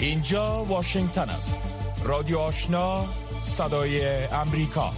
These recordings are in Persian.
اینجا واشنگتن است. رادیو آشنا صدای امریکا.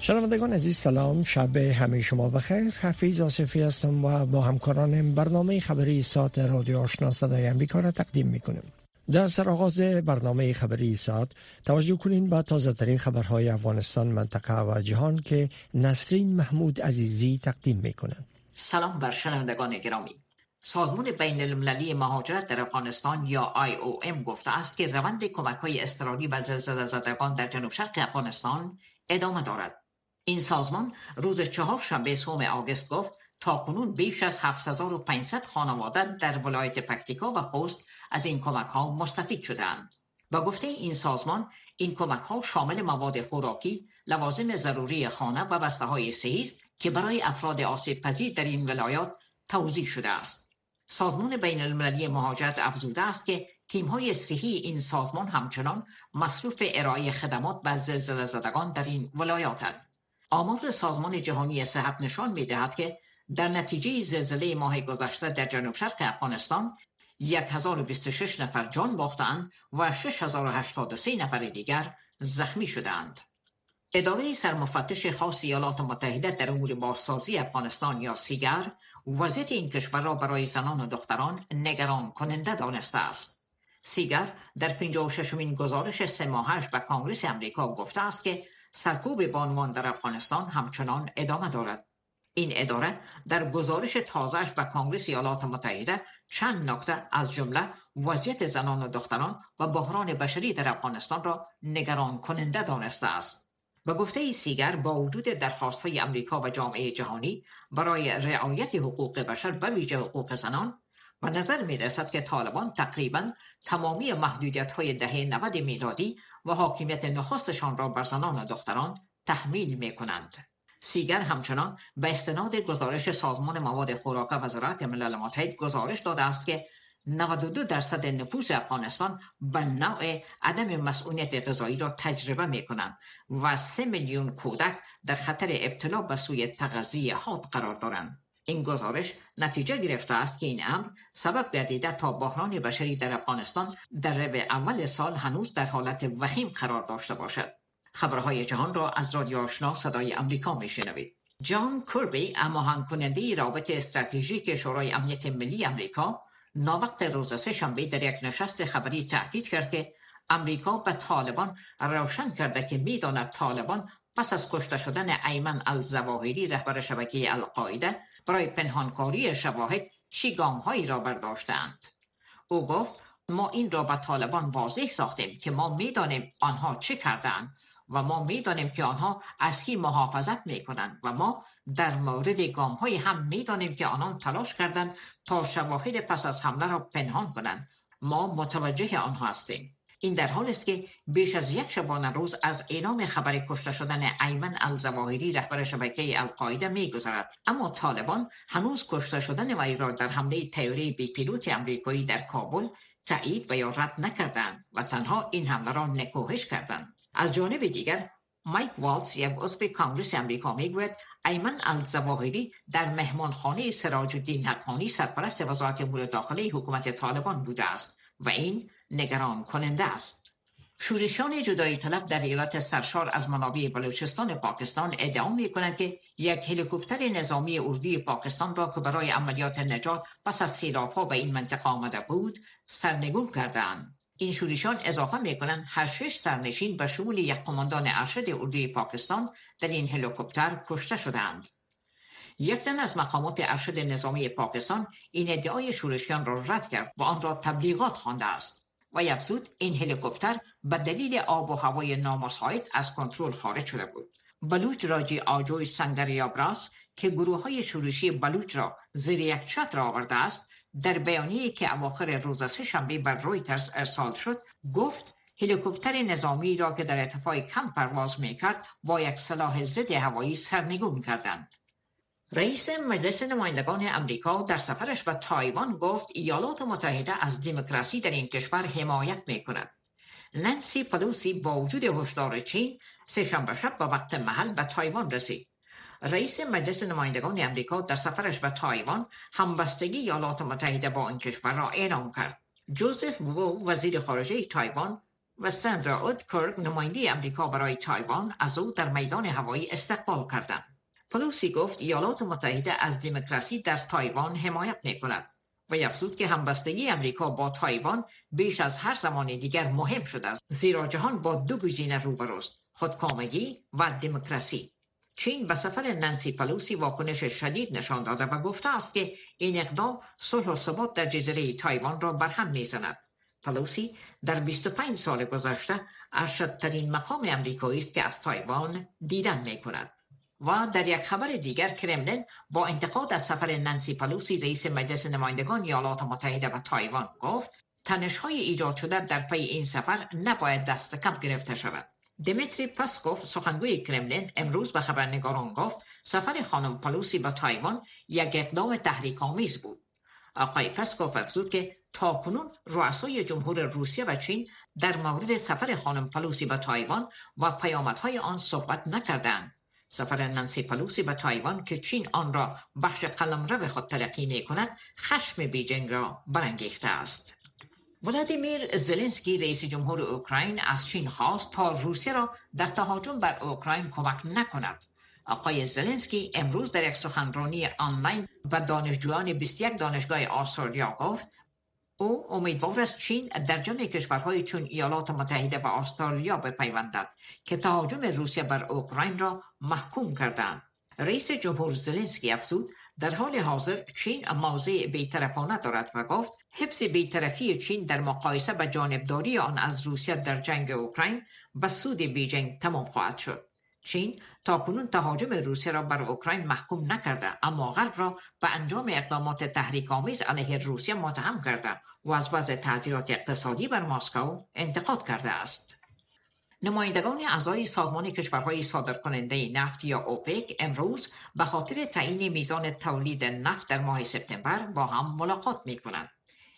شنوندگان عزیز سلام. شب همه شما بخیر. حفیظ آصفی هستم و با همکارانم برنامه خبری ساعت رادیو آشنا صدای امریکا را تقدیم می‌کنیم. در سرآغاز برنامه خبری ساعت توجه کنین به تازه ترین خبرهای افغانستان منطقه و جهان که نسرین محمود عزیزی تقدیم می‌کنند سلام بر شنوندگان گرامی. سازمان بین المللی مهاجرت در افغانستان یا IOM گفته است که روند کمک های استرالی به زلزله زدگان در جنوب شرق افغانستان ادامه دارد. این سازمان روز چهار شنبه سوم آگست گفت تا کنون بیش از 7500 خانواده در ولایت پکتیکا و خوست از این کمک ها مستفید شدند. با گفته این سازمان این کمک ها شامل مواد خوراکی، لوازم ضروری خانه و بسته های است که برای افراد آسیب پذیر در این ولایات توضیح شده است. سازمان بین المللی مهاجرت افزوده است که تیم های صحی این سازمان همچنان مصروف ارائه خدمات به زلزله زدگان در این ولایاتند. آمار سازمان جهانی صحت نشان می دهد که در نتیجه زلزله ماه گذشته در جنوب شرق افغانستان 1026 نفر جان باختند و 6083 نفر دیگر زخمی شدند. اداره سرمفتش خاص ایالات متحده در امور بازسازی افغانستان یا سیگر وضعیت این کشور را برای زنان و دختران نگران کننده دانسته است. سیگر در 56 مین گزارش سه ماهش به کانگریس امریکا گفته است که سرکوب بانوان در افغانستان همچنان ادامه دارد. این اداره در گزارش تازهش به کانگریس ایالات متحده چند نکته از جمله وضعیت زنان و دختران و بحران بشری در افغانستان را نگران کننده دانسته است. به گفته سیگر با وجود درخواست های امریکا و جامعه جهانی برای رعایت حقوق بشر به ویژه حقوق زنان و نظر می رسد که طالبان تقریبا تمامی محدودیت های دهه 90 میلادی و حاکمیت نخستشان را بر زنان و دختران تحمیل می کنند. سیگر همچنان به استناد گزارش سازمان مواد خوراک وزارت ملل متحد گزارش داده است که 92 درصد نفوس افغانستان به نوع عدم مسئولیت غذایی را تجربه می کنند و 3 میلیون کودک در خطر ابتلا به سوی تغذیه حاد قرار دارند. این گزارش نتیجه گرفته است که این امر سبب گردیده تا بحران بشری در افغانستان در ربع اول سال هنوز در حالت وخیم قرار داشته باشد. خبرهای جهان را از رادیو آشنا صدای امریکا می شنوید. جان کربی اما کننده رابط استراتژیک شورای امنیت ملی امریکا ناوقت روز سه شنبه در یک نشست خبری تاکید کرد که امریکا به طالبان روشن کرده که می‌داند طالبان پس از کشته شدن ایمن الزواهری رهبر شبکه القاعده برای پنهانکاری شواهد چی هایی را برداشتند او گفت ما این را به طالبان واضح ساختیم که ما می‌دانیم آنها چه کردند و ما می‌دانیم که آنها از کی محافظت می‌کنند و ما در مورد گام های هم می‌دانیم که آنان تلاش کردند تا شواهد پس از حمله را پنهان کنند. ما متوجه آنها هستیم. این در حالیست که بیش از یک شبانه روز از اعلام خبر کشته شدن ایمن الظواهری رهبر شبکه القاعده میگذرد. اما طالبان هنوز کشته شدن وی را در حمله طیاره بی پیلوت امریکایی در کابل تایید و یا رد نکردند و تنها این حمله را نکوهش کردند. از جانب دیگر مایک والز یک عضو کانگریس امریکا می‌گوید ایمن الظواهری در مهمانخانه سراج الدین حقانی سرپرست وزارت امور داخلی حکومت طالبان بوده است و این نگران کننده است. شورشان جدایی طلب در ایالت سرشار از منابع بلوچستان پاکستان ادعا می کنند که یک هلیکوپتر نظامی اردوی پاکستان را که برای عملیات نجات پس از سیلاب به این منطقه آمده بود سرنگون کردند این شورشان اضافه می کنند هر شش سرنشین به شمول یک قماندان ارشد اردوی پاکستان در این هلیکوپتر کشته شدند. یک تن از مقامات ارشد نظامی پاکستان این ادعای شورشیان را رد کرد و آن را تبلیغات خوانده است و یفزود این هلیکوپتر به دلیل آب و هوای نامساعد از کنترل خارج شده بود بلوچ راجی آجوی سنگریابراس که گروه های شورشی بلوچ را زیر یک چتر آورده است در بیانیه که اواخر روز شنبه بر رویترز ارسال شد گفت هلیکوپتر نظامی را که در ارتفاع کم پرواز می کرد با یک سلاح ضد هوایی سرنگون کردند. رئیس مجلس نمایندگان امریکا در سفرش به تایوان گفت ایالات متحده از دموکراسی در این کشور حمایت می کند. نانسی پلوسی با وجود هشدار چین سهشنبه شب با وقت محل به تایوان رسید. رئیس مجلس نمایندگان امریکا در سفرش به تایوان همبستگی ایالات متحده با این کشور را اعلام کرد. جوزف وو وزیر خارجه تایوان و سندرا اودکرک نماینده امریکا برای تایوان از او در میدان هوایی استقبال کردند. پلوسی گفت ایالات متحده از دموکراسی در تایوان حمایت می کند و افزود که همبستگی امریکا با تایوان بیش از هر زمان دیگر مهم شده است زیرا جهان با دو گزینه روبروست خودکامگی و دموکراسی چین به سفر نانسی پلوسی واکنش شدید نشان داده و گفته است که این اقدام صلح و ثبات در جزیره تایوان را برهم می‌زند پلوسی در 25 سال گذشته ارشدترین مقام امریکایی است که از تایوان دیدن می کند. و در یک خبر دیگر کرملین با انتقاد از سفر نانسی پلوسی رئیس مجلس نمایندگان ایالات متحده به تایوان گفت تنش های ایجاد شده در پی این سفر نباید دست کم گرفته شود دمیتری پسکوف سخنگوی کرملین امروز به خبرنگاران گفت سفر خانم پلوسی به تایوان یک اقدام تحریک آمیز بود. آقای پسکوف افزود که تاکنون رؤسای جمهور روسیه و چین در مورد سفر خانم پلوسی به تایوان و پیامدهای آن صحبت نکردند. سفر نانسی پلوسی به تایوان که چین آن را بخش قلمرو خود تلقی می کند خشم بیجینگ را برانگیخته است. ولادیمیر زلنسکی رئیس جمهور اوکراین از چین خواست تا روسیه را در تهاجم بر اوکراین کمک نکند. آقای زلنسکی امروز در یک سخنرانی آنلاین به دانشجویان 21 دانشگاه استرالیا گفت او امیدوار است چین در جمع کشورهای چون ایالات متحده و استرالیا بپیوندد که تهاجم روسیه بر اوکراین را محکوم کردند رئیس جمهور زلنسکی افزود در حال حاضر چین موضع بیطرفانه دارد و گفت حفظ بیطرفی چین در مقایسه به جانبداری آن از روسیه در جنگ اوکراین به سود بیجنگ تمام خواهد شد. چین تا کنون تهاجم روسیه را بر اوکراین محکوم نکرده اما غرب را به انجام اقدامات تحریک آمیز علیه روسیه متهم کرده و از وضع تعذیرات اقتصادی بر مسکو انتقاد کرده است. نمایندگان اعضای سازمان کشورهای صادرکننده نفت یا اوپک امروز به خاطر تعیین میزان تولید نفت در ماه سپتامبر با هم ملاقات می کنند.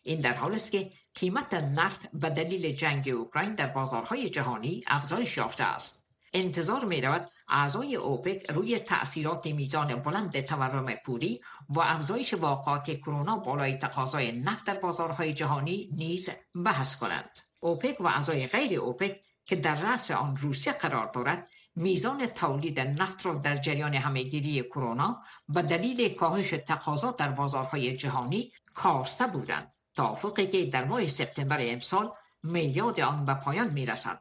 این در حال است که قیمت نفت به دلیل جنگ اوکراین در بازارهای جهانی افزایش یافته است. انتظار می رود اعضای اوپک روی تأثیرات میزان بلند تورم پولی و افزایش واقعات کرونا بالای تقاضای نفت در بازارهای جهانی نیز بحث کنند. اوپک و اعضای غیر اوپک که در رأس آن روسیه قرار دارد میزان تولید نفت را در جریان همهگیری کرونا و دلیل کاهش تقاضا در بازارهای جهانی کاسته بودند توافقی که در ماه سپتامبر امسال میاد آن به پایان می‌رسد.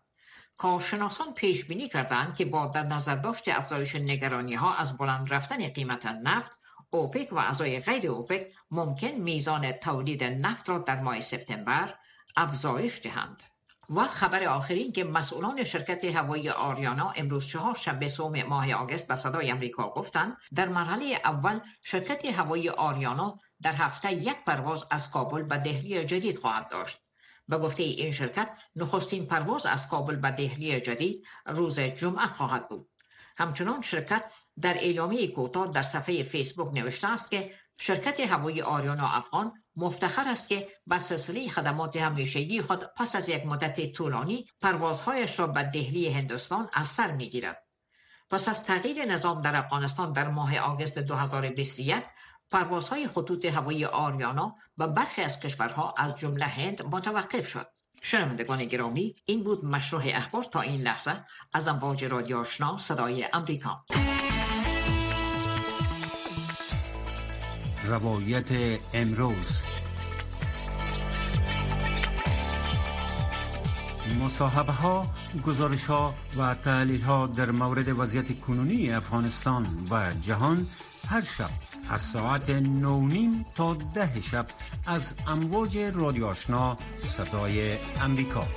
کارشناسان پیش بینی کردند که با در نظر داشت افزایش نگرانی ها از بلند رفتن قیمت نفت اوپک و اعضای غیر اوپک ممکن میزان تولید نفت را در ماه سپتامبر افزایش دهند. و خبر آخرین که مسئولان شرکت هوایی آریانا امروز چهار شنبه سوم ماه آگست به صدای امریکا گفتند در مرحله اول شرکت هوایی آریانا در هفته یک پرواز از کابل به دهلی جدید خواهد داشت. به گفته این شرکت نخستین پرواز از کابل به دهلی جدید روز جمعه خواهد بود. همچنان شرکت در اعلامیه کوتاه در صفحه فیسبوک نوشته است که شرکت هوایی آریانا افغان مفتخر است که به سلسله خدمات همیشگی خود پس از یک مدت طولانی پروازهایش را به دهلی هندوستان از سر می‌گیرد. پس از تغییر نظام در افغانستان در ماه آگوست 2021 پروازهای خطوط هوایی آریانا به برخی از کشورها از جمله هند متوقف شد. شنوندگان گرامی این بود مشروع اخبار تا این لحظه. از امواج رادیو آشنا صدای امریکا. روایت امروز. مصاحبه ها، گزارش ها و تحلیل ها در مورد وضعیت کنونی افغانستان و جهان هر شب از ساعت نونیم تا ده شب از امواج رادیو آشنا صدای امریکا.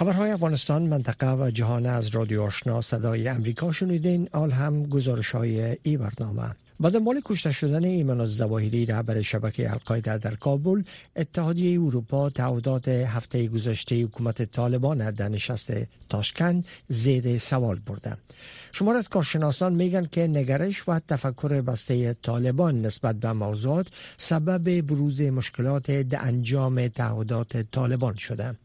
خبرهای افغانستان منطقه و جهان از رادیو آشنا صدای امریکا شنیدین آل هم گزارش های ای برنامه. و دنبال کشته شدن ایمان الزواهری رهبر شبکه القاعده در کابل اتحادیه اروپا تعهدات هفته گذشته حکومت طالبان در نشست تاشکند زیر سوال برده. شمار از کارشناسان میگن که نگرش و تفکر بسته طالبان نسبت به موضوعات سبب بروز مشکلات در انجام تعهدات طالبان شده.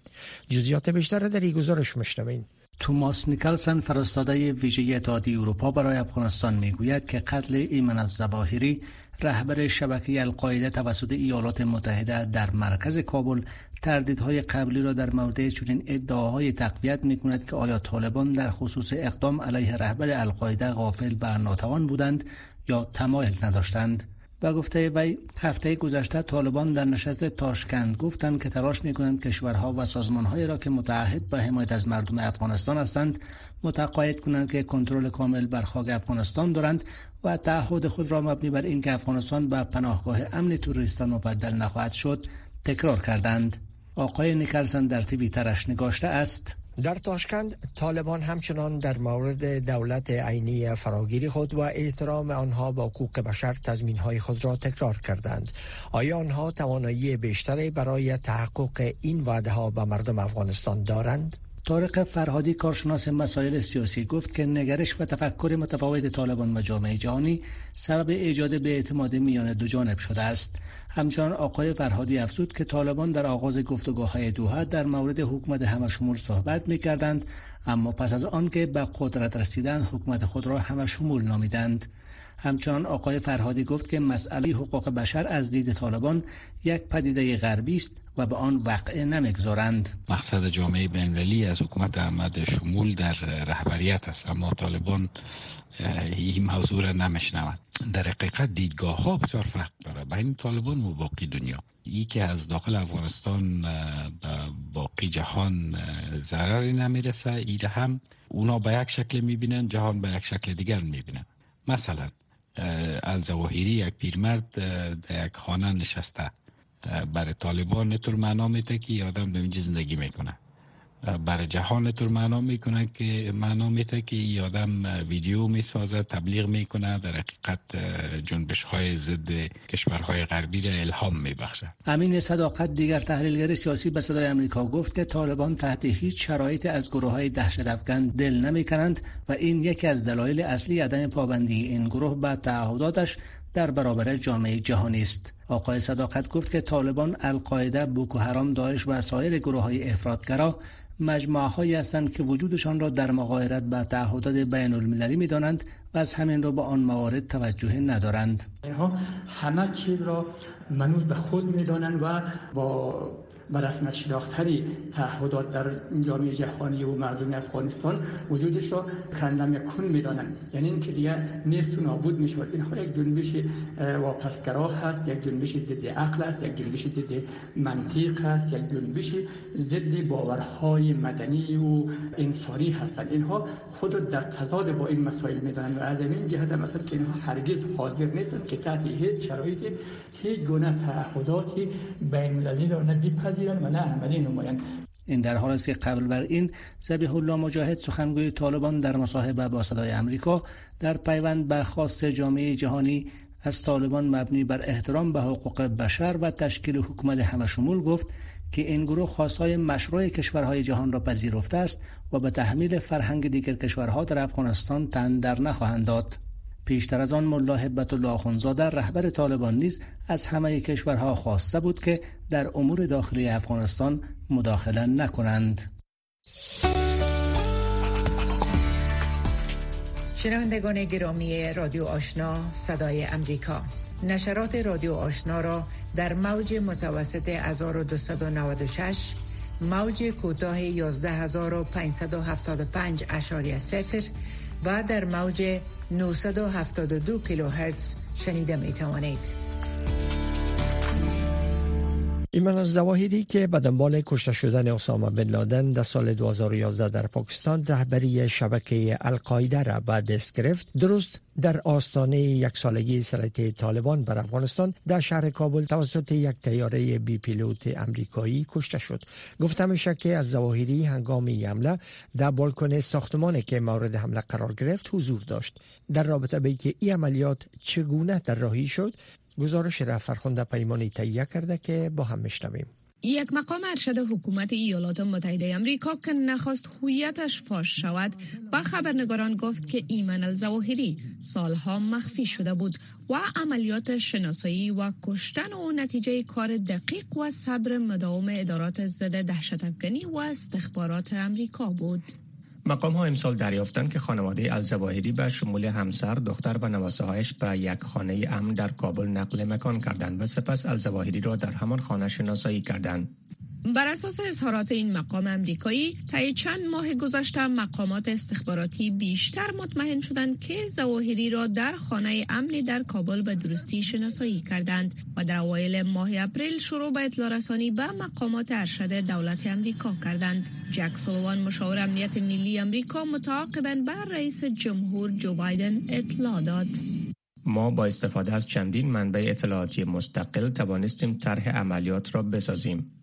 جزیات بیشتر در این گزارش مشنوین توماس نیکلسن فرستاده ویژه اتحادیه اروپا برای افغانستان می‌گوید که قتل ایمن از زواهری رهبر شبکه القاعده توسط ایالات متحده در مرکز کابل تردیدهای قبلی را در مورد چنین ادعاهای تقویت می کند که آیا طالبان در خصوص اقدام علیه رهبر القاعده غافل و ناتوان بودند یا تمایل نداشتند. و گفته وی هفته گذشته طالبان در نشست تاشکند گفتند که تلاش می کنند کشورها و سازمانهایی را که متعهد به حمایت از مردم افغانستان هستند متقاعد کنند که کنترل کامل بر خاک افغانستان دارند و تعهد خود را مبنی بر اینکه افغانستان به پناهگاه امن توریستان مبدل نخواهد شد تکرار کردند. آقای نیکلسن در ترش نگاشته است. در تاشکند طالبان همچنان در مورد دولت عینی فراگیری خود و احترام آنها با حقوق بشر تضمین های خود را تکرار کردند. آیا آنها توانایی بیشتری برای تحقق این وعده ها به مردم افغانستان دارند؟ طارق فرهادی کارشناس مسائل سیاسی گفت که نگرش و تفکر متفاوت طالبان و جامعه جهانی سبب ایجاد به اعتماد میان دو جانب شده است. همچنان آقای فرهادی افزود که طالبان در آغاز گفتگاه های در مورد حکومت همشمول صحبت می کردند اما پس از آنکه به قدرت رسیدن حکومت خود را همشمول نامیدند. همچنان آقای فرهادی گفت که مسئله حقوق بشر از دید طالبان یک پدیده غربی است و به آن وقع نمی‌گذارند. مقصد جامعه بین‌المللی از حکومت احمد شمول در رهبریت است اما طالبان این موضوع را نمیشنود در حقیقت دیدگاه ها بسیار فرق داره بین طالبان و باقی دنیا. ای که از داخل افغانستان به باقی جهان ضرری نمی‌رسه ایره هم اونا به یک شکل می‌بینن جهان به یک شکل دیگر می‌بینن مثلا الزواهری یک پیرمرد در یک خانه نشسته. برای طالبان نطور معنا میده که آدم در اینجا زندگی می‌کنه. برای جهان طور معنا می‌کنه که معنا میده که آدم ویدیو می‌سازه تبلیغ می‌کنه در حقیقت جنبش های ضد کشورهای غربی را الهام میبخشه. امین صداقت دیگر تحلیلگر سیاسی به صدای امریکا گفت که طالبان تحت هیچ شرایط از گروه های دهشت افغان دل نمی‌کنند و این یکی از دلایل اصلی عدم پابندی این گروه به تعهداتش در برابر جامعه جهانی است. آقای صداقت گفت که طالبان القاعده بوکو حرام داعش و سایر گروه های افرادگرا مجموعه هایی هستند که وجودشان را در مقایرت با تعهدات بین المللی می دانند و از همین رو به آن موارد توجه ندارند. اینها همه چیز را منوط به خود می دانند و با و رسمت شناختری تعهدات در جامعه جهانی و مردم افغانستان وجودش را کندم یکون می‌دانند. یعنی اینکه دیگر نیست و نابود می شود اینها یک جنبش واپسگرا هست یک جنبش ضد عقل است یک جنبش ضد منطق است یک جنبش ضد باورهای مدنی و انسانی هستند. اینها خود در تضاد با این مسائل می‌دانند و از این جهت مثلا که اینها هرگز حاضر نیستند که تحت هیچ شرایطی هیچ گونه تعهداتی بین المللی را و نه عملی نمایند این در حال است که قبل بر این زبیح الله مجاهد سخنگوی طالبان در مصاحبه با صدای امریکا در پیوند به خواست جامعه جهانی از طالبان مبنی بر احترام به حقوق بشر و تشکیل حکومت همشمول گفت که این گروه خواستهای مشروع کشورهای جهان را پذیرفته است و به تحمیل فرهنگ دیگر کشورها در افغانستان تن در نخواهند داد. پیشتر از آن ملا حبت الله آخونزاده رهبر طالبان نیز از همه کشورها خواسته بود که در امور داخلی افغانستان مداخله نکنند. شنوندگان گرامی رادیو آشنا صدای امریکا نشرات رادیو آشنا را در موج متوسط 1296 موج کوتاه 11575 اشاری و در موج 972 کیلوهرتز شنیده می توانید. ایمان از زواهری که به دنبال کشته شدن اسامه بن لادن در سال 2011 در پاکستان رهبری شبکه القاعده را به دست گرفت درست در آستانه یک سالگی سلطه طالبان بر افغانستان در شهر کابل توسط یک تیاره بی پیلوت امریکایی کشته شد. گفته میشه که از زواهری هنگام حمله در بالکن ساختمانی که مورد حمله قرار گرفت حضور داشت. در رابطه به که این عملیات چگونه در راهی شد گزارش را فرخنده پیمانی تهیه کرده که با هم میشنویم یک مقام ارشد حکومت ایالات متحده امریکا که نخواست هویتش فاش شود با خبرنگاران گفت که ایمن الزواهری سالها مخفی شده بود و عملیات شناسایی و کشتن و نتیجه کار دقیق و صبر مداوم ادارات ضد دهشت و استخبارات امریکا بود. مقام ها امسال دریافتند که خانواده الزواهری به شمول همسر، دختر و نواسه هایش به یک خانه امن در کابل نقل مکان کردند و سپس الزواهری را در همان خانه شناسایی کردند. بر اساس اظهارات این مقام امریکایی طی چند ماه گذشته مقامات استخباراتی بیشتر مطمئن شدند که زواهری را در خانه امنی در کابل به درستی شناسایی کردند و در اوایل ماه اپریل شروع به اطلاع رسانی به مقامات ارشد دولت امریکا کردند. جک سولوان مشاور امنیت ملی امریکا متعاقبا بر رئیس جمهور جو بایدن اطلاع داد. ما با استفاده از چندین منبع اطلاعاتی مستقل توانستیم طرح عملیات را بسازیم.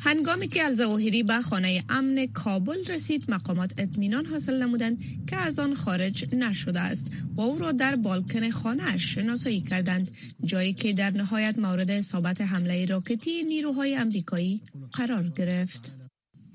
هنگامی که الزواهری به خانه امن کابل رسید مقامات اطمینان حاصل نمودند که از آن خارج نشده است و او را در بالکن خانه شناسایی کردند جایی که در نهایت مورد اصابت حمله راکتی نیروهای امریکایی قرار گرفت.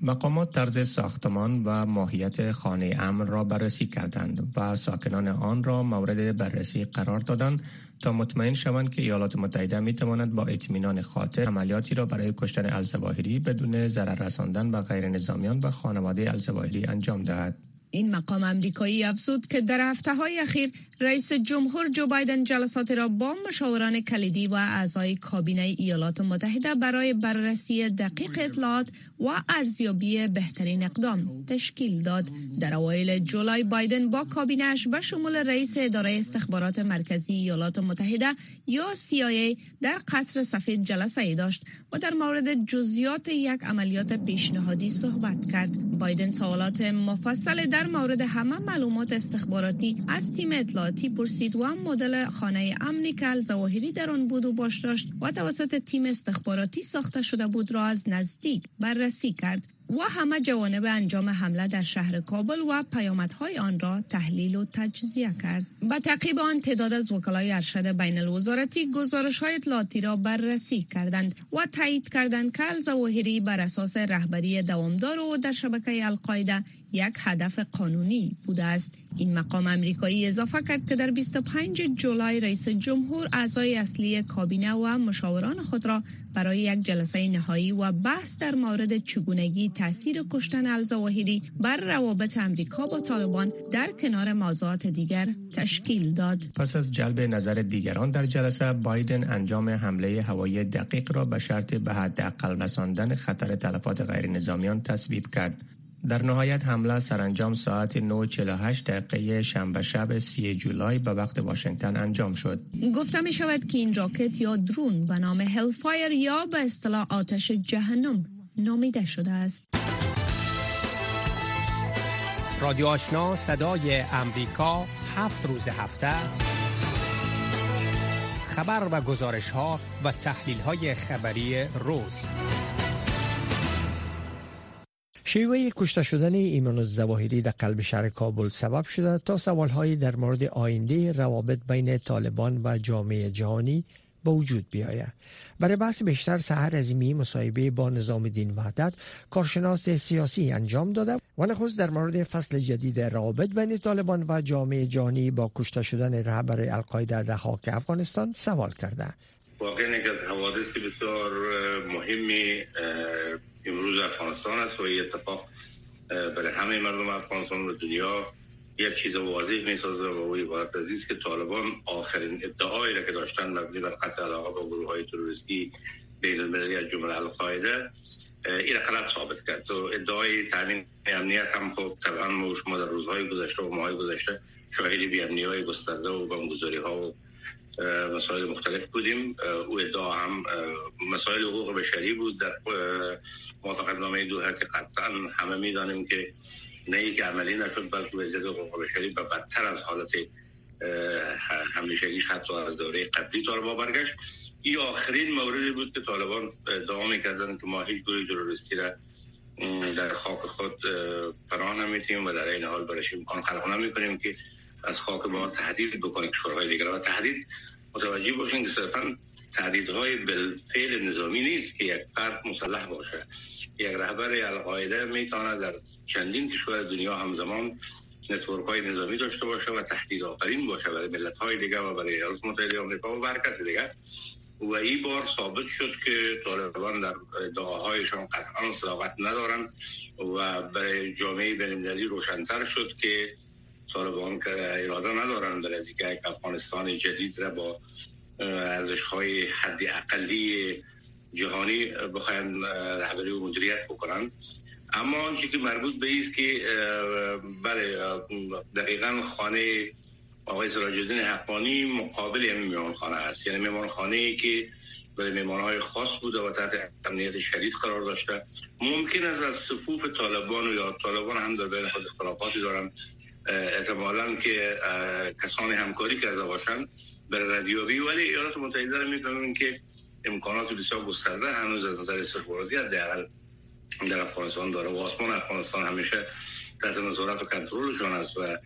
مقامات طرز ساختمان و ماهیت خانه امن را بررسی کردند و ساکنان آن را مورد بررسی قرار دادند تا مطمئن شوند که ایالات متحده می تواند با اطمینان خاطر عملیاتی را برای کشتن الزواهری بدون ضرر رساندن به غیر نظامیان و خانواده الزواهری انجام دهد. این مقام امریکایی افزود که در هفته های اخیر رئیس جمهور جو بایدن جلسات را با مشاوران کلیدی و اعضای کابینه ایالات متحده برای بررسی دقیق اطلاعات و ارزیابی بهترین اقدام تشکیل داد. در اوایل جولای بایدن با کابینهش به شمول رئیس اداره استخبارات مرکزی ایالات متحده یا CIA در قصر سفید جلسه ای داشت و در مورد جزیات یک عملیات پیشنهادی صحبت کرد. بایدن سوالات مفصل در مورد همه معلومات استخباراتی از تیم اطلاعاتی پرسید و مدل خانه امنی که الزواهری در آن بود و باش داشت و توسط تیم استخباراتی ساخته شده بود را از نزدیک بررسی کرد و همه جوانب انجام حمله در شهر کابل و پیامدهای آن را تحلیل و تجزیه کرد. به تعقیب آن تعداد از وکلای ارشد بین الوزارتی گزارش های اطلاعاتی را بررسی کردند و تایید کردند که الزواهری بر اساس رهبری دوامدار و در شبکه القاعده یک هدف قانونی بوده است این مقام امریکایی اضافه کرد که در 25 جولای رئیس جمهور اعضای اصلی کابینه و مشاوران خود را برای یک جلسه نهایی و بحث در مورد چگونگی تاثیر کشتن الزواهری بر روابط امریکا با طالبان در کنار موضوعات دیگر تشکیل داد. پس از جلب نظر دیگران در جلسه بایدن انجام حمله هوایی دقیق را به شرط به حداقل رساندن خطر تلفات غیر نظامیان تصویب کرد. در نهایت حمله سرانجام ساعت 9:48 دقیقه شنبه شب 3 جولای به وقت واشنگتن انجام شد. گفته می شود که این راکت یا درون به نام هلفایر یا به اصطلاح آتش جهنم نامیده شده است. رادیو آشنا صدای امریکا هفت روز هفته خبر و گزارش ها و تحلیل های خبری روز شیوه کشته شدن ایمان الزواهری در قلب شهر کابل سبب شده تا سوالهایی در مورد آینده روابط بین طالبان و جامعه جهانی به وجود بیاید. برای بحث بیشتر سهر عظیمی مصاحبه با نظام دین وحدت کارشناس سیاسی انجام داده و نخست در مورد فصل جدید روابط بین طالبان و جامعه جهانی با کشته شدن رهبر القاعده در خاک افغانستان سوال کرده. واقعا از حوادث بسیار مهمی امروز افغانستان است و این اتفاق برای همه مردم افغانستان و دنیا یک چیز واضح می سازه و او عبارت عزیز که طالبان آخرین ادعایی را که داشتن مبنی بر قتل علاقه با گروه های تروریستی بین المللی از جمله القاعده این غلط ثابت کرد. تو ادعای تامین امنیت هم خب طبعا ما در روزهای گذشته و ماهای گذشته شاهدی بی های گسترده و بمبگذاری ها و مسائل مختلف بودیم. او ادعا هم مسائل حقوق بشری بود. در موافقت نامه دوحه که قطعا همه می‌دانیم که نه یک عملی نشد بلکه وضعیت حقوق بشری به بدتر از حالت همیشگیش حتی از دوره قبلی طالبان برگشت. این آخرین موردی بود که طالبان ادعا می‌کردن که ما هیچ گروه تروریستی را در خاک خود پناه نمیتیم و در این حال برش امکان خلق نمی‌کنیم که از خاک ما تهدید بکنه کشورهای دیگر و تهدید. متوجه باشین که صرفا تهدیدهای بالفعل نظامی نیست که یک فرد مسلح باشه. یک رهبر القاعده می‌تونه در چندین کشور دنیا همزمان نتورک های نظامی داشته باشه و تهدید آفرین باشه برای ملت های دیگه و برای ایالات متحده آمریکا و برای کسی دیگه و این بار ثابت شد که طالبان در دعاهایشان قطعا صداقت ندارن و برای جامعه بین‌المللی روشنتر شد که طالبان که اراده ندارن در از یک افغانستان جدید را با ارزش های حدی اقلی جهانی بخواین رهبری و مدیریت بکنن. اما آنچه که مربوط به است که بله دقیقا خانه آقای سراج الدین حقانی مقابل همین میمان خانه است. یعنی میمان خانه ای که برای میمان های خاص بوده و تحت امنیت شدید قرار داشته. ممکن است از صفوف طالبان و یا طالبان هم در بین خود اختلافاتی دارن احتمالا که کسانی همکاری کرده باشند برای ردیابی ولی ایالات متحده رو می‌فهمیم که امکانات بسیار گسترده هنوز از نظر استخباراتی حداقل در افغانستان داره و آسمان افغانستان همیشه تحت نظارت و کنترلشان است و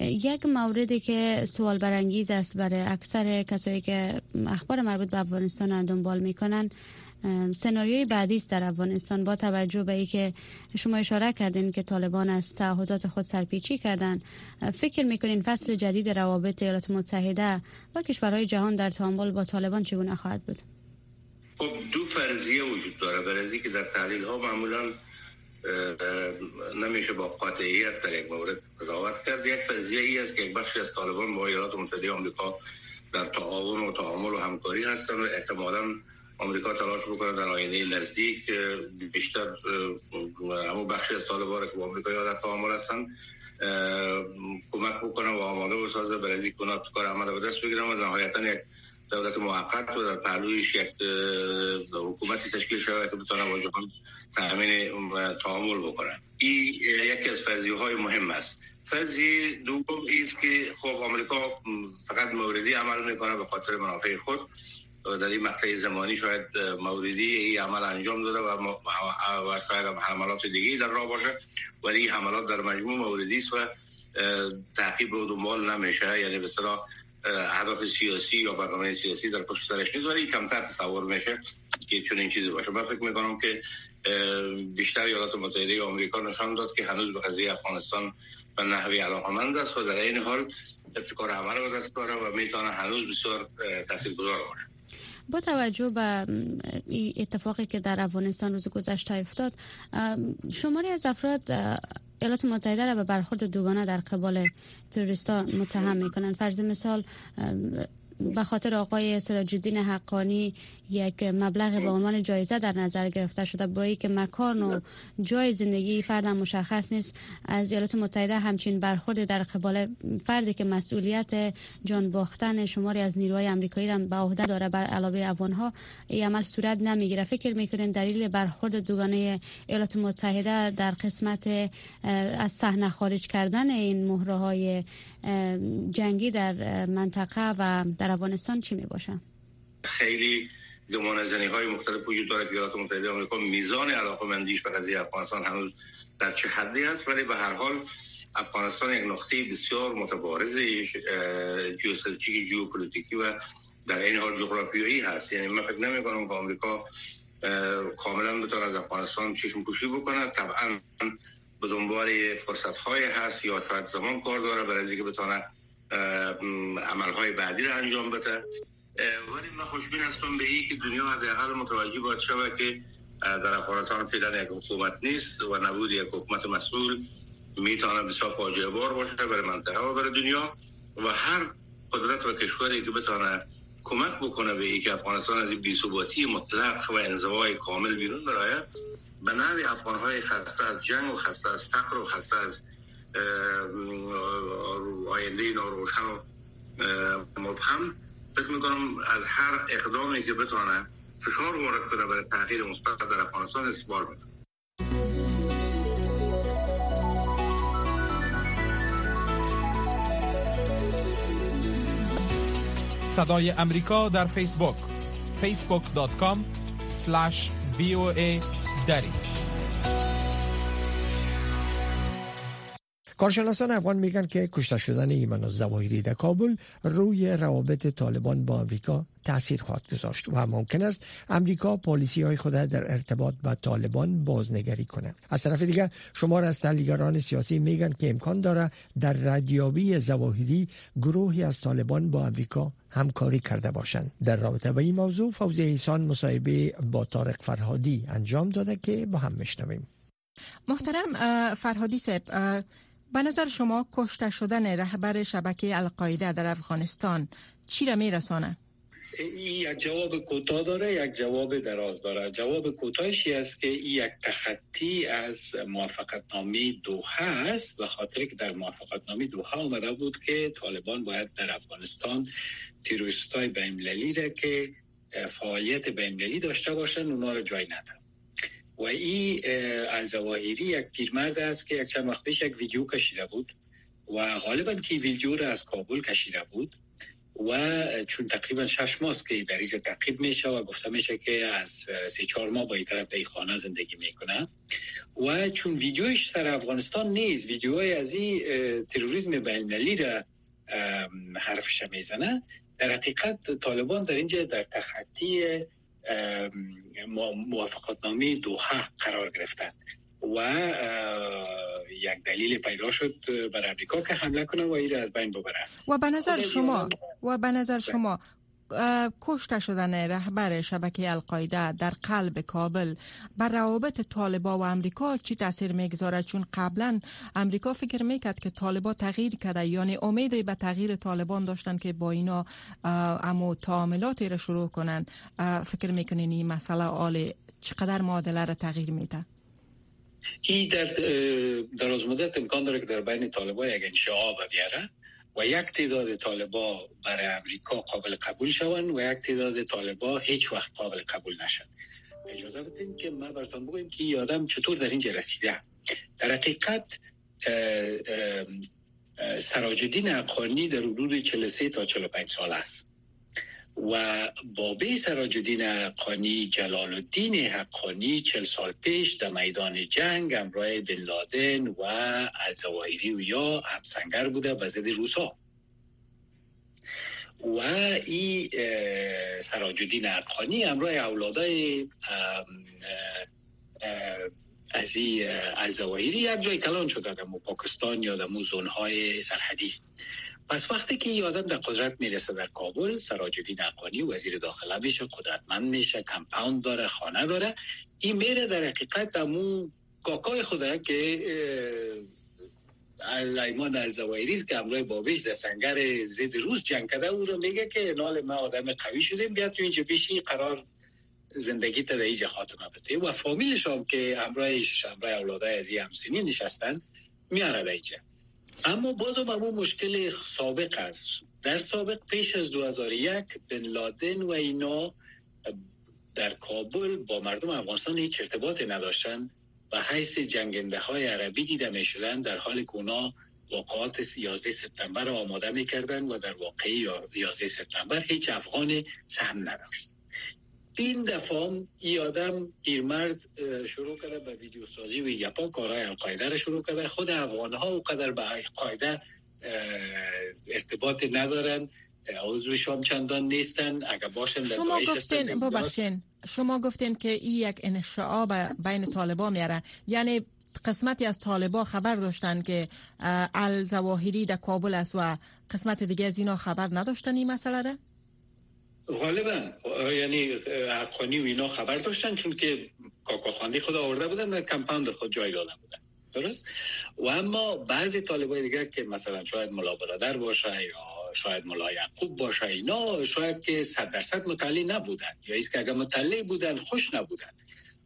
یک موردی که سوال برانگیز است برای اکثر کسایی که اخبار مربوط به افغانستان دنبال می‌کنن سناریوی بعدی است در افغانستان با توجه به اینکه شما اشاره کردین که طالبان از تعهدات خود سرپیچی کردن. فکر می‌کنین فصل جدید روابط ایالات متحده و کشورهای جهان در تعامل با طالبان چگونه خواهد بود؟ خب دو فرضیه وجود داره. برای که در تحلیل ها معمولا نمیشه با قاطعیت در یک مورد قضاوت کرد. یک فرضیه ای است که یک بخشی از طالبان با ایالات متحده آمریکا در تعاون و تعامل و همکاری هستند و احتمالاً آمریکا تلاش بکنه در آینده نزدیک بیشتر همون بخشی از طالبان که با آمریکا در تعامل هستن کمک بکنه و آماده بسازه برای از کنه کار عمل به دست بگیرن و نهایتا یک دولت موقت و در پهلویش یک حکومتی تشکیل شود که بتونه با جهان تامین تعامل بکنه. این یکی از فرضیه های مهم است. فرضی دوم است که خب آمریکا فقط موردی عمل می‌کنه به خاطر منافع خود. در این مقطع زمانی شاید موردی این عمل انجام داده و, و شاید حملات دیگه در راه باشه ولی این حملات در مجموع موردی است و تعقیب و دنبال نمیشه. یعنی به صلاح اهداف سیاسی یا برنامه سیاسی در پشت سرش نیست ولی کمتر تصور میشه که چون این چیزی باشه. من فکر می‌کنم که بیشتر ایالات متحده آمریکا نشان داد که هنوز به قضیه افغانستان به نحوی علاقمند است و در این حال ابتکار عمل رو دست و می‌تونه هنوز بسیار تاثیرگذار باشه. با توجه به اتفاقی که در افغانستان روز گذشته افتاد شماری از افراد ایالات متحده را به برخورد دوگانه در قبال تروریستان متهم می‌کنند. فرض مثال به خاطر آقای سراج الدین حقانی یک مبلغ به عنوان جایزه در نظر گرفته شده با که مکان و جای زندگی فرد مشخص نیست. از ایالات متحده همچین برخورد در قبال فردی که مسئولیت جان باختن شماری از نیروهای آمریکایی را به عهده داره بر علاوه افغانها این عمل صورت نمی‌گیره. فکر می‌کنین دلیل برخورد دوگانه ایالات متحده در قسمت از صحنه خارج کردن این مهره های جنگی در منطقه و افغانستان چی می باشه؟ خیلی گمان زنی های مختلف وجود داره که ایالات متحده آمریکا میزان علاقه مندیش به قضیه افغانستان هنوز در چه حدی است ولی به هر حال افغانستان یک نقطه بسیار متبارز جیوستراتژیک جیوپلیتیکی و در این حال جغرافیایی هست یعنی من فکر نمی کنم که آمریکا کاملا بتونه از افغانستان چشم پوشی بکنه طبعا به دنبال فرصت های هست یا شاید زمان کار داره برای اینکه بتونه عمل های بعدی رو انجام بده. ولی من خوشبین هستم به این که دنیا حداقل متوجه باید شود که در افغانستان فعلا یک حکومت نیست و نبود یک حکومت مسئول می‌تونه بسیار فاجعه بار باشه برای منطقه و برای دنیا و هر قدرت و کشوری که بتونه کمک بکنه به اینکه افغانستان از این بی‌ثباتی مطلق و انزوای کامل بیرون برای به نوع افغان های خسته از جنگ و خسته از فقر و خسته از آینده ناروشن و مبهم. فکر می‌کنم از هر اقدامی که بتونه فشار وارد کنه برای تغییر مثبت در افغانستان استقبال می‌کنه صدای امریکا در فیسبوک facebook.com slash voa دری. کارشناسان افغان میگن که کشته شدن ایمان الزواهری در کابل روی روابط طالبان با امریکا تاثیر خواهد گذاشت و ممکن است امریکا پالیسی های خود در ارتباط با طالبان بازنگری کنه از طرف دیگر شمار از تحلیلگران سیاسی میگن که امکان داره در ردیابی زواهری گروهی از طالبان با امریکا همکاری کرده باشند. در رابطه با این موضوع فوزی ایسان مصاحبه با طارق فرهادی انجام داده که با هم میشنویم محترم فرهادی صاحب به نظر شما کشته شدن رهبر شبکه القاعده در افغانستان چی را میرسانه؟ این یک جواب کوتاه داره یک جواب دراز داره جواب کوتاهش است که این یک تخطی از موافقت نامی دوحه است به خاطر که در موافقت نامی دوحه آمده بود که طالبان باید در افغانستان تیروریست های بینالمللی را که فعالیت بینالمللی داشته باشن اونا را جای ندن و این الزواهری یک پیرمرد است که یک چند وقت پیش یک ویدیو کشیده بود و غالبا که ویدیو را از کابل کشیده بود و چون تقریبا شش ماست که در اینجا تعقیب میشه و گفته میشه که از سه چهار ماه با این طرف در خانه زندگی می‌کنه و چون ویدیوش در افغانستان نیست ویدیوهای از این تروریسم بینالمللی را حرفش می‌زنه در حقیقت طالبان در اینجا در تخطی موافقت نامی دوحه قرار گرفتند و یک دلیل پیدا شد بر امریکا که حمله کنه و این از بین ببره. و به نظر شما و به نظر شما کشته شدن رهبر شبکه القاعده در قلب کابل. بر روابط طالبا و امریکا چی تاثیر می‌گذاره؟ چون قبلا امریکا فکر می‌کرد که طالبا تغییر کرده. یعنی امیدی به تغییر طالبان داشتن که با اینا امو تعاملاتی را شروع کنن. فکر می‌کنین این مسئله آل چقدر معادله را تغییر میده؟ این در دراز مدت امکان داره که در بین طالبا یک انشعاب بیاره. و یک تعداد طالبا برای امریکا قابل قبول شوند و یک تعداد طالبا هیچ وقت قابل قبول نشن اجازه بدین که ما براتون بگویم که این آدم چطور در اینجا رسیده. در حقیقت سراجدین اقانی در حدود 43 تا 45 سال است. و بابه سراجدین حقانی جلال الدین حقانی چل سال پیش در میدان جنگ امرای بن لادن و الزواهری و یا همسنگر بوده به ضد روسا. و این سراجدین حقانی امرای اولادای از این الزواهری یک جای کلان شده در پاکستان یا در های سرحدی. پس وقتی که یه آدم در قدرت می‌رسه در کابل سراجدین اقانی وزیر داخله میشه قدرتمند میشه کمپاوند داره خانه داره این میره در حقیقت دمو کاکای خوده که ایمان الزوایری که امروی بابیش در سنگر زید روز جنگ کرده او رو میگه که نال ما آدم قوی شدیم بیاد تو اینجا پیشی قرار زندگی اینجا خاتمه بده و فامیلش هم که امرایش امرای اولادای از این همسینی نشستن میاره اینجا. اما بازم همون مشکل سابق است. در سابق پیش از 2001 بن لادن و اینا در کابل با مردم افغانستان هیچ ارتباطی نداشتن و حیث جنگنده های عربی دیده می شدن در حال که اونا واقعات 11 سپتامبر آماده می‌کردن و در واقعی 11 سپتامبر هیچ افغان سهم نداشت. این دفعه ای آدم پیرمرد شروع کرده به ویدیو سازی و یپا کارهای القاعده را شروع کرده خود افغان ها و قدر به القاعده ارتباط ندارن. عضوش هم چندان نیستن. اگر باشن شما گفتین ببخشین شما گفتین که این یک انشعاب بین طالبا میاره. یعنی قسمتی از طالبا خبر داشتن که الزواهری در کابل است و قسمت دیگه از اینا خبر نداشتن این مسئله را؟ غالبا. یعنی حقانی و اینا خبر داشتن چون که کاکاخاندی خود آورده بودن در کمپاند خود جای داده بودن. درست؟ و اما بعضی طالبای دیگه که مثلا شاید ملا برادر باشه یا شاید ملا یعقوب باشه اینا شاید که صد درصد مطلع نبودن. یا ایست که اگر مطلع بودن خوش نبودن.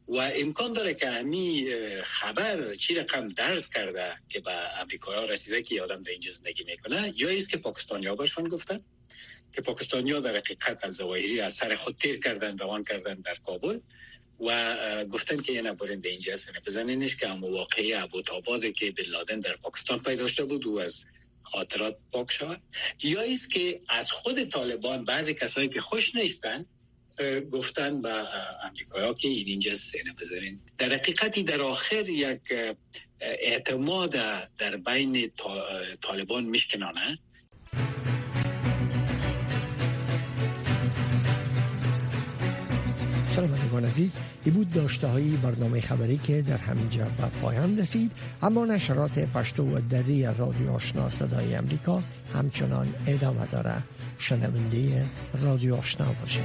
و امکان داره که همی خبر چی رقم درز کرده که به امریکایی ها رسیده که آدم در اینجا زندگی می‌کنه یا ایست که پاکستانی ها گفتن؟ که پاکستانیا در حقیقت الزواهری از سر خود تیر کردن روان کردن در کابل و گفتن که یه نبرین به اینجا سنه بزنینش که هم واقعی ابوتاباده که بن لادن در پاکستان پیدا شده بود و از خاطرات پاک شود. یا است که از خود طالبان بعضی کسایی که خوش نیستن گفتن به امریکایی که این اینجا سینه بذارین در حقیقتی در آخر یک اعتماد در بین طالبان میشکنانه. شنوندگان عزیز. ای بود داشته های برنامه خبری که در همینجا به پایان رسید. اما نشرات پشتو و دری رادیو آشنا صدای امریکا همچنان ادامه داره شنونده رادیو آشنا باشید.